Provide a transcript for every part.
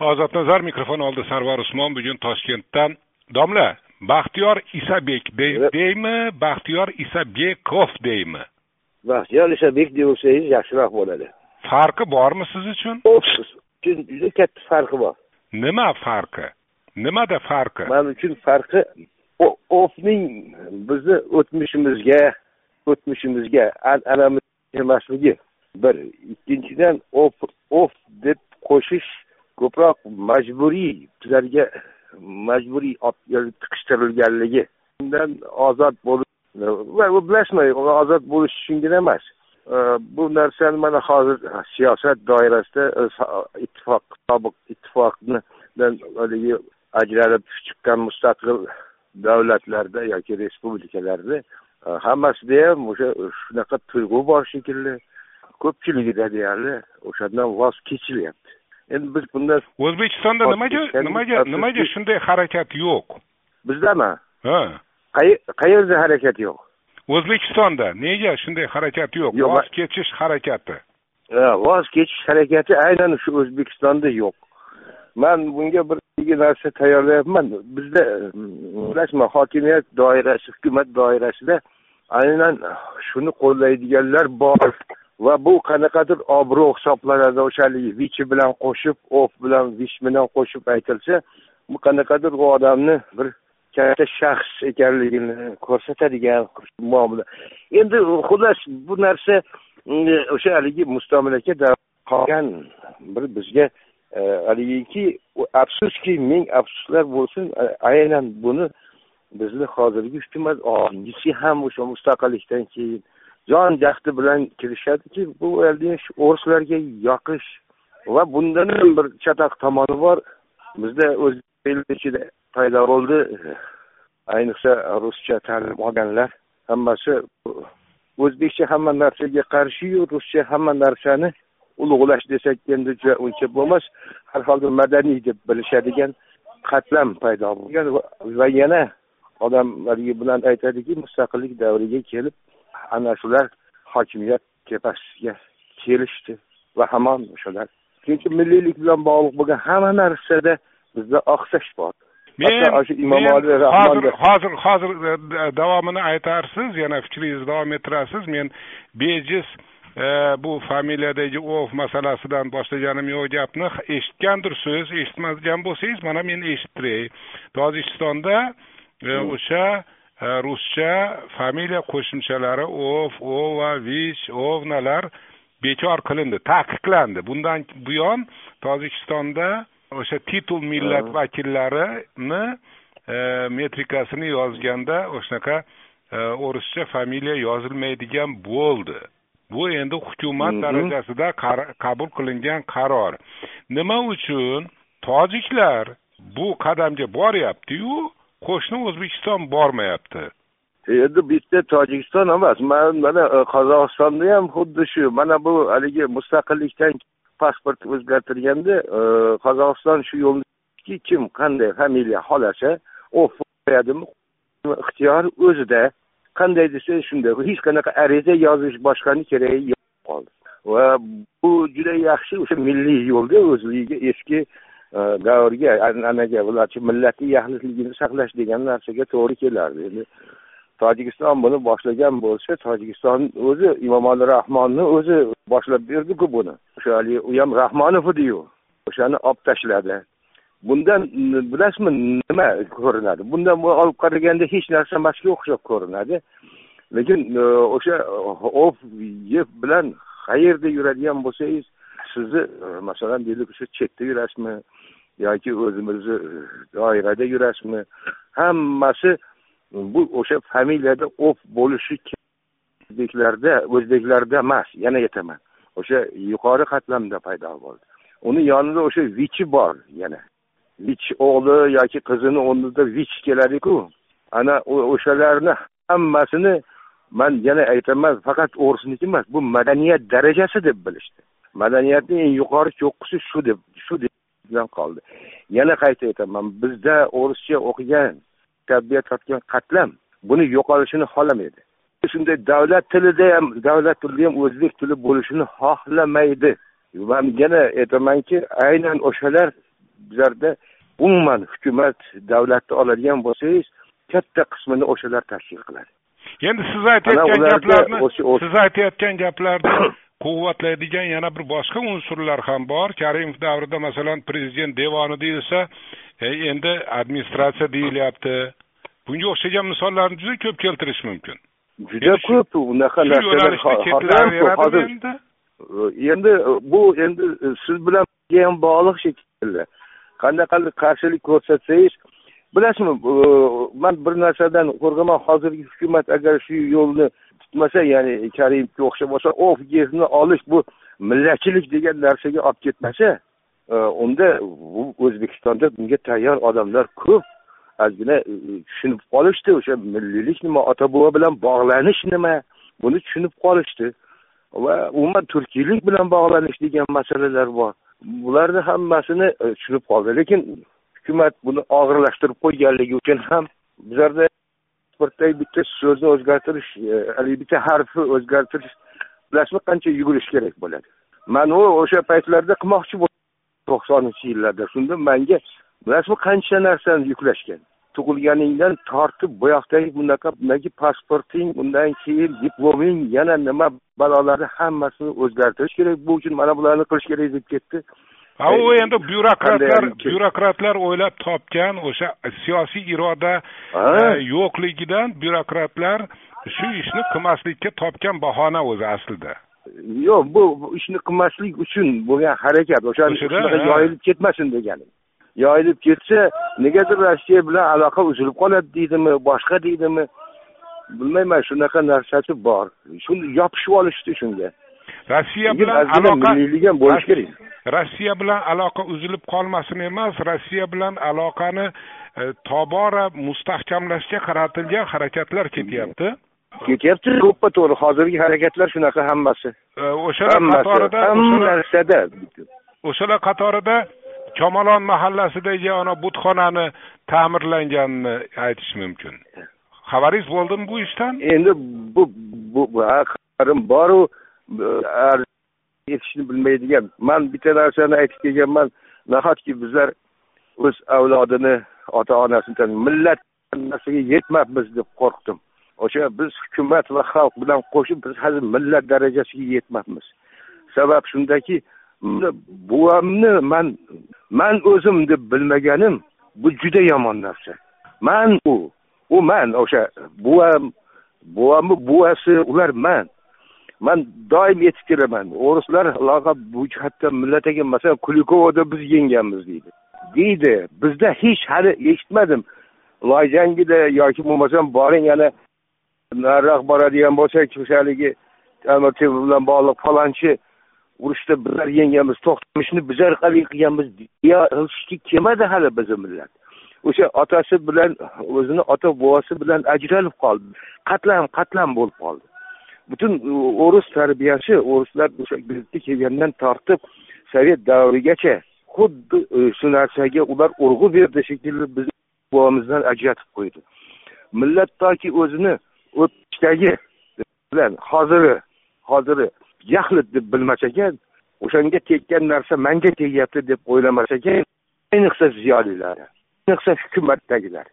ozodnazar mikrofon oldida sarvar usmon bugun toshkentdan. Domla baxtiyor isabek deymi baxtiyor isabekov deymi? Baxtiyor isabek deyaversangiz yaxshiroq bo'ladi. Farqi bormi siz uchun? Juda katta farqi bor. Nima farqi? Nimada farqi? Man uchun farqi ofning bizni o'tmishimizga o'tmishimizga an'anamiz emasligi bir ikkinchidan of of deb qo'shish ko'proq majburiy bizlarga majburiy tiqishtirilganligi undan ozod bo'lish va bilasizmi ozod bo'lish uchungina emas. Bu narsani mana hozir siyosat doirasida e, ittifoq sobiq ittifoqni haligi ajralib chiqqan mustaqil davlatlarda yoki respublikalarda e, hammasida ham o'sha shunaqa tuyg'u bor shekilli ko'pchiligida deyarli o'shandan voz kechilyapti. Endi biz bundan o'zbekistonda nimaga nimaga nimaga shunday harakat yo'q? Bizdami? Ha. Qayerda harakat yo'q? O'zbekistonda. Nega shunday harakat yo'q? Voz kechish harakati. Voz kechish harakati aynan shu o'zbekistonda yo'q. Man bunga bir narsa tayyorlayapman. Bizda bilasizmi hokimiyat doirasi hukumat doirasida aynan shuni qo'llaydiganlar bor va bu qanaqadir obro' hisoblanadi o'sha vichi bilan qo'shib of bilan vich bilan qo'shib aytilsa bu qanaqadir u odamni bir katta shaxs ekanligini ko'rsatadigan muomala. Endi xullas bu narsa o'sha haligi mustamlaka qolgan bir bizga e, haligiki afsuski ming afsuslar bo'lsin aynan buni bizni hozirgi hukumat oldingisi ham o'sha mustaqillikdan keyin jon jahdi bilan kirishadiki bu o'rislarga yoqish va bundan ham bir chatoq tomoni bor. Bizda o'zbek ichida paydo bo'ldi. Ayniqsa ruscha ta'lim olganlar hammasi o'zbekcha hamma narsaga qarshiyu ruscha hamma narsani ulug'lash desak endi juda uncha bo'lmas. Har holda madaniy deb bilishadigan qatlam paydo bo'lgan va yana odam bilan aytadiki mustaqillik davriga kelib ana shular hokimiyat tepasiga kelishdi va hamon o'shalar. Chunki milliylik bilan bog'liq bo'lgan hamma narsada bizda oqsash bor. Men hozir hozir hozir e, davomini aytarsiz yana fikringizni davom ettirasiz. Men bejiz e, bu familiyadagi ov masalasidan boshlaganim yo'q gapni. Eshitgandirsiz eshitmagan bo'lsangiz mana men eshittiray tojikistonda e, o'sha ruscha familiya qo'shimchalari of o va vish ovnalar bekor qilindi taqiqlandi. Bundan buyon tojikistonda o'sha titul millat vakillarini e, metrikasini yozganda o'shanaqa e, o'rischa familiya yozilmaydigan bo'ldi. Bu endi hukumat darajasida qabul qilingan qaror. Nima uchun? Tojiklar bu qadamga boryaptiyu qo'shni o'zbekiston bormayapti. E, endi bitta tojikiston emas man mana e, qozog'istonda ham xuddi shu mana bu haligi mustaqillikdan pasport o'zgartirganda e, qozog'iston shu yo'lni kim qanday familiya xohlasa u qo'yadimi ixtiyor o'zida qanday desa shunday hech qanaqa ariza yozish boshqani keragi yo'q qoldi. Va bu juda yaxshi o'sha milliy yo'lda o'zligiga eski davrga an'anaga ularchi millatiy yaxlitligini saqlash degan narsaga to'g'ri kelardi endi tojikiston buni boshlagan bo'lsa tojikiston o'zi imomali rahmonni o'zi boshlab berdiku buni o'sha haligi u ham rahmonov ediyu o'shani olib tashladi bundan bilasizmi nima ko'rinadi bundan olib qaraganda hech narsa emasga o'xshab ko'rinadi lekin o'sha of yeb bilan qayerda yuradigan bo'lsangiz sizni masalan deylik o'sha chetda yurasizmi yoki o'zimizni e, doirada yurasizmi hammasi bu o'sha familiyada of bo'lishi o'zbeklarda o'zbeklarda emas yana aytaman. O'sha yuqori qatlamda paydo bo'ldi. Uni yonida o'sha vichi bor yana. Vich o'g'li yoki qizini o'rnida vich keladiku. Ana o'shalarni hammasini man yana aytaman faqat o'risniki emas bu madaniyat darajasi deb bilishdi. Madaniyatni eng yuqori cho'qqisi shu deb shu deb bilan qoldi. Yana qayta aytaman bizda o'rischa o'qigan tarbiyat topgan qatlam buni yo'qolishini xohlamaydi. Shunday davlat tilida ham davlat tilida ham o'zbek tili bo'lishini xohlamaydi. Man yana aytamanki aynan o'shalar bizlarda umuman hukumat davlatni oladigan bo'lsangiz katta qismini o'shalar tashkil qiladi. Endi siz aytayotgan gaplarni siz aytayotgan gaplarni quvvatlaydigan yana bir boshqa unsurlar ham bor. Karimov davrida masalan prezident devoni deyilsa e, endi administratsiya deyilyapti. Bunga o'xshagan misollarni juda ko'p keltirish mumkin. Juda ko'p unaqa narsalar hozir endi? Bu endi siz bilan ham bog'liq shekilli. Qanaqadir qarshilik ko'rsatsangiz bilasizmi man bir narsadan qo'rqaman. Hozirgi hukumat agar shu yo'lni tutmasa ya'ni karimovga o'xshab bo'lsa ofisni o'h, olish bu millatchilik degan narsaga olib ketmasa e, unda bu o'zbekistonda bunga tayyor odamlar ko'p. Ozgina e, tushunib qolishdi o'sha milliylik nima ota bobo bilan bog'lanish nima buni tushunib qolishdi. Va umuman turkiylik bilan bog'lanish degan masalalar bor. Bularni hammasini e, tushunib qoldi. Lekin hukumat buni og'irlashtirib qo'yganligi uchun ham bizlarda pasportdagi bitta so'zni o'zgartirish e, haligi bitta harfni o'zgartirish bilasizmi qancha yugurish kerak bo'ladi? Man u o'sha paytlarda qilmoqchi bo'ldim to'qsoninchi yillarda. Shunda manga bilasizmi qancha narsani yuklashgan? Tug'ilganingdan tortib buyoqdagi bunaqa bunaqangi pasporting undan keyin diploming yana nima balolarni hammasini o'zgartirish kerak. Bu uchun mana bularni qilish kerak deb ketdi. Ha u endi byurokratlar byurokratlar o'ylab topgan o'sha siyosiy iroda e, yo'qligidan byurokratlar shu ishni qilmaslikka topgan bahona o'zi aslida. Yo'q bu ishni qilmaslik uchun bo'lgan harakat o'shani yoyilib ketmasin deganim yoyilib ketsa negadir rossiya bilan aloqa uzilib qoladi deydimi boshqa deydimi? Bilmayman shunaqa narsasi bor. Shuni yopishib olishdi shunga rossiya bilan aloqa milliylik ham bo'lishi kerak. Rossiya bilan aloqa uzilib qolmasin emas rossiya bilan aloqani e, tobora mustahkamlashga qaratilgan harakatlar ketyapti. Ketyapti to'ppa to'g'ri. Hozirgi harakatlar shunaqa hammasi. E, o'shalar qatorida hamma narsada o'shalar qatorida kamolon mahallasidagi ana butxonani ta'mirlanganini aytish mumkin. Xabaringiz bo'ldimi bu ishdan? Endi bu bu xabarim boru etishni bilmaydigan. Man bitta narsani aytib kelganman. Nahotki bizlar o'z avlodini ota onasini millat narsaga yetmabmiz deb qo'rqdim. O'sha biz hukumat va xalq bilan qo'shib biz hali millat darajasiga yetmabmiz. Sabab shundaki buvamni man man o'zim deb bilmaganim bu juda yomon narsa. Man u u man o'sha buvam buvamni buvasi ular man. Man doim aytib kelaman o'rislar bu jihatdan millataga masalan kulikovoda biz yengganmiz deydi deydi bizda hech hali eshitmadim loyjangida yoki bo'lmasam boring yana nariroq boradigan bo'lsak o'sha haligi bilan bog'liq falonchi urushda bizlar yengganmiz to'xtamishni bizlar qalay qilganmiz deya kelmadi hali bizni millat o'sha otasi bilan o'zini ota bobosi bilan ajralib qoldi qatlam qatlam bo'lib qoldi butun o'ris tarbiyasi o'rislar o'sha bizni kelgandan tortib sovet davrigacha xuddi e, shu narsaga ular urg'u berdi shekilli bizni bobomizdan ajratib qo'ydi. Millat toki o'zini o'tmishdagi bilan hoziri hoziri jahli deb bilmas ekan o'shanga tekkan narsa manga tegyapti deb o'ylamas ekan ayniqsa ziyolilar ayniqsa hukumatdagilar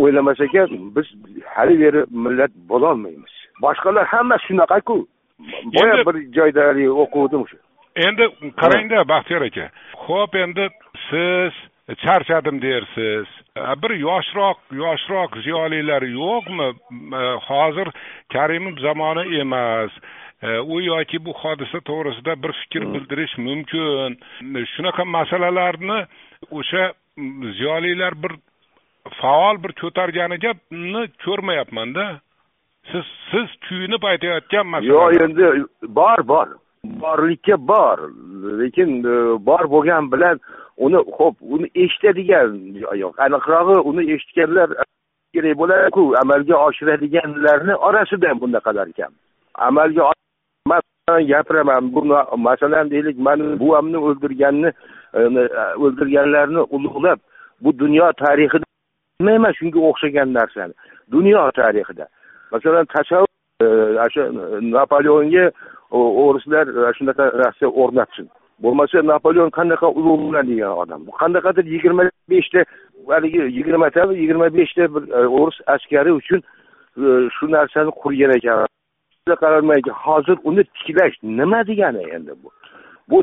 o'ylamas ekan biz hali beri millat bo'lolmaymiz. Boshqalar hammasi shunaqaku. Boya bir joyda o'quvdim shu. Endi qarangda baxtiyor aka. Ho'p endi siz charchadim dersiz. Bir yoshroq yoshroq ziyolilar yo'qmi? Hozir karimov zamoni emas. U yoki bu hodisa to'g'risida bir fikr bildirish mumkin. Shunaqa masalalarni o'sha ziyolilar bir faol bir ko'targaniga ko'rmayapmanda siz siz kuyunib aytayotgan masala yo'q endi bor bor. Borlikka bor. Lekin e, bor bo'lgani bilan uni ho'p uni eshitadigan yo'q. Aniqrog'i uni eshitganlar kerak bo'ladiku amalga oshiradiganlarni orasida ham bunaqalar kam. Amalga man gapiraman bu masalan deylik mani buvamni o'ldirganni e, e, o'ldirganlarni ulug'lab bu dunyo tarixida bilmayman shunga o'xshagan narsani. Dunyo tarixida. Masalan tasavvur e, o'sha napoleonga o'rislar e, shunaqa narsa o'rnatsin. Bo'lmasa napoleon qanaqa ulug' bo'ladigan odam. Qanaqadir yigirma beshta haligi yigirmatami yigirma beshta bir e, o'ris askari uchun shu narsani qurgan ekan. Qaralmaydi hozir uni tiklash nima degani endi bu? Bu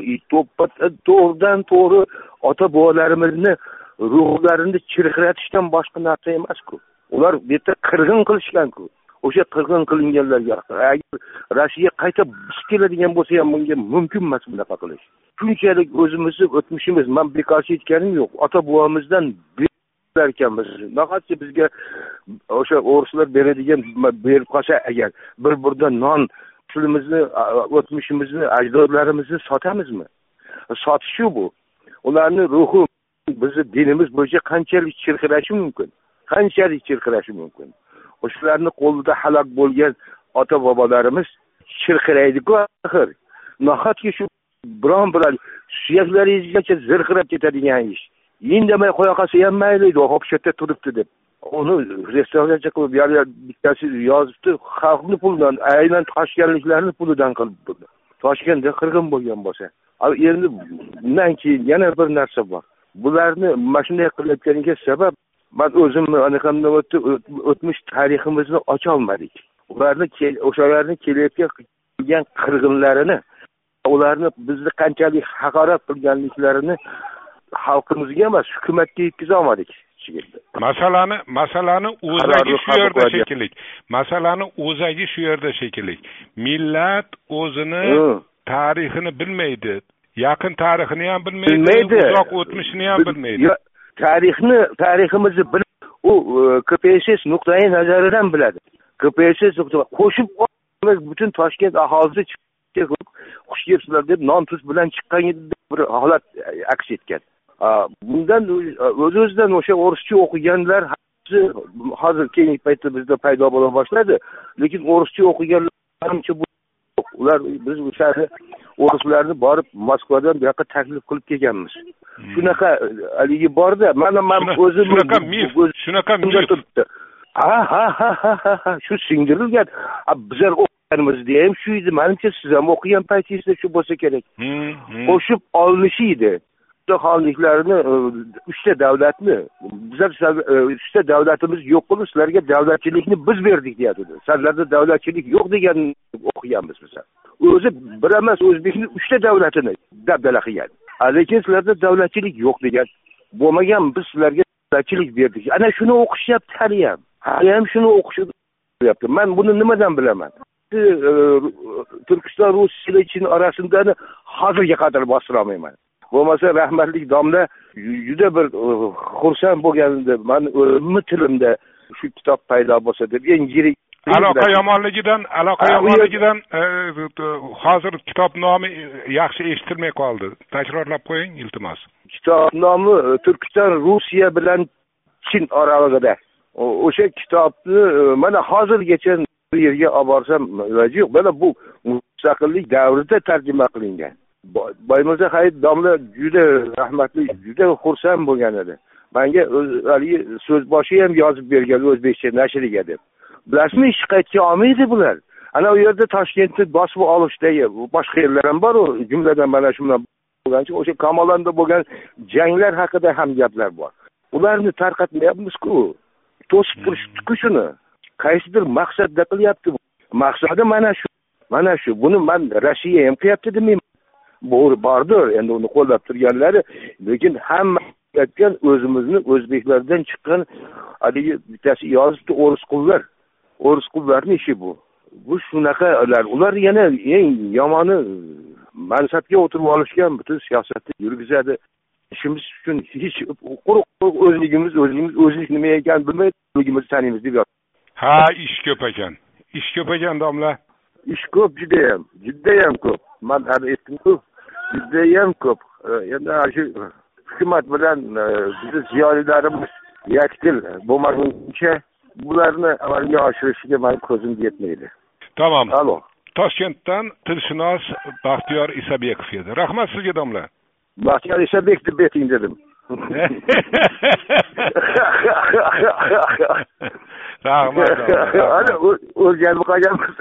to'g'ridan to'g'ri ota bobolarimizni ruhlarini chirqiratishdan boshqa narsa emasku ular bu yerda qirg'in qilishganku o'sha qirg'in qilinganlarga agar rossiya qayta keladigan bo'lsa ham bunga mumkin emas bunaqa qilish. Shunchalik o'zimizni o'tmishimiz man bekorchi aytganim yo'q. Ota bobomizdan ekanmiz. Nahotki bizga o'sha o'rislar beradigan berib qolsa agar bir burda non tilimizni o'tmishimizni ajdodlarimizni sotamizmi? Sotish bu. Ularni ruhi bizni dinimiz bo'yicha qanchalik chirqirashi mumkin? Qanchalik chirqirashi mumkin? O'shalarni qo'lida halok bo'lgan ota bobolarimiz chirqiraydiku axir. Nahotki shu biron bir suyaklaringizgacha zirqirab ketadigan ish? Indamay qo'ya qolsa ham mayli edi hop shu yerda turibdi deb. Uni restavratsiya qilib bittasi yozibdi xalqni pulidan aynan toshkentliklarni pulidan qilib toshkentda qirg'in bo'lgan bo'lsa. Endi bundan keyin yana bir narsa bor. Bularni mana shunday qilayotganiga sabab man o'zimni anaqamdan o'tdi o'tmish tariximizni ocholmadik ularni o'shalarni kelayotgan qilgan qirg'inlarini ularni bizni qanchalik haqorat qilganliklarini xalqimizga emas hukumatga yetkaza olmadik masalani masalani o'zagi shu yerda shekilli. Masalani o'zagi shu yerda shekilli. Millat o'zini tarixini bilmaydi yaqin tarixini ham bilmaydi bilmaydi. uzoq o'tmishini ham bilmaydi. tarixni tariximizni bil u e, kpss nuqtai nazaridan biladi. Kpss qo'shib butun toshkent aholisi xush kelibsizlar deb non tuz bilan chiqqan bir holat aks etgan. Bundan o'z o'zidan o'sha o'rischa o'qiganlar hozir keyingi paytda bizda paydo bo'la boshladi. Lekin o'rischa o'qiganlar ular biz o'shani o'rislarni borib moskvadan bu yoqqa taklif qilib kelganmiz. Hmm. shunaqa haligi borda mana man o'zim shunaqa mif shunaqa mif. ha ha ha ha ha shu singdirilgan. Bizlar o'qiganimizda ham shu edi. Manimcha siz ham o'qigan paytingizda shu bo'lsa kerak. Hmm, hmm. qo'shib olinishi edi xonliklarni e, uchta davlatni bizlar e, uchta davlatimiz yo'q qilib sizlarga davlatchilikni biz berdik deyapti. Sizlarda davlatchilik yo'q degan o'qiganmiz bizlar o'zi bir emas o'zbekni uchta davlatini dabdala qilgan. Lekin sizlarda davlatchilik yo'q degan bo'lmagan biz sizlarga davlatchilik berdik. Ana shuni o'qishyapti haliyam haliyam shuni o'qishyapti man buni nimadan bilaman? E, turkiston rus orasida hozirga qadar bostirolmayman. Bo'lmasa rahmatli domla juda bir e, xursand bo'lgan edi. Mani o'zimni tilimda shu kitob paydo bo'lsa deb eng yirik aloqa yomonligidan aloqa yomonligidan e, hozir kitob nomi yaxshi eshitilmay qoldi. Takrorlab qo'ying iltimos. Kitob nomi e, turkiston rusiya bilan chin oralig'ida o'sha kitobni mana hozirgacha bu yerga olib borsam iloji yo'q. Mana bu mustaqillik davrida tarjima qilingan boymirza hayit domla juda rahmatli juda xursand bo'lgan edi. Manga haligi so'zboshi ham yozib bergan o'zbekcha nashriga deb. Bilasizmi hech qayerga olmaydi bular. Ana u yerda toshkentni bosib olishdagi boshqa yerlar ham boru jumladan mana shu bilan bo'lgancha o'sha kamolonda bo'lgan janglar haqida ham gaplar bor. Ularni tarqatmayapmizku. To'sib turishibdiku shuni. Qaysidir maqsadda qilyapti maqsadi mana shu mana shu. Buni man rossiya ham qilyapti demayman bordir. Endi uni qo'llab turganlari lekin hamma aytgan o'zimizni o'zbeklardan chiqqan haligi bittasi yozibdi o'ris qullar. O'ris qullarni ishi bu. Bu shunaqalar ular yana eng yomoni mansabga o'tirib olishgan butun siyosatni yurgizadi. Ishimiz uchun hech quruq quruq o'zligimiz o'zligimiz o'zlik nima ekanini bilmay o'zligimizni taniymiz deb ha ish ko'p ekan. Ish ko'p ekan domla? Ish ko'p judayam judayam ko'p. Man hali aytdimku judayam ko'p endi ana shu hukumat bilan e, bizni ziyolilarimiz yakdil bo'lmaguncha bularni amalga oshirishga mani ko'zim yetmaydi tamom alo toshkentdan tilshunos baxtiyor isabekov edi rahmat sizga domla baxtiyor isabek deb ayting dedim rahmat o'rganib qolganmiz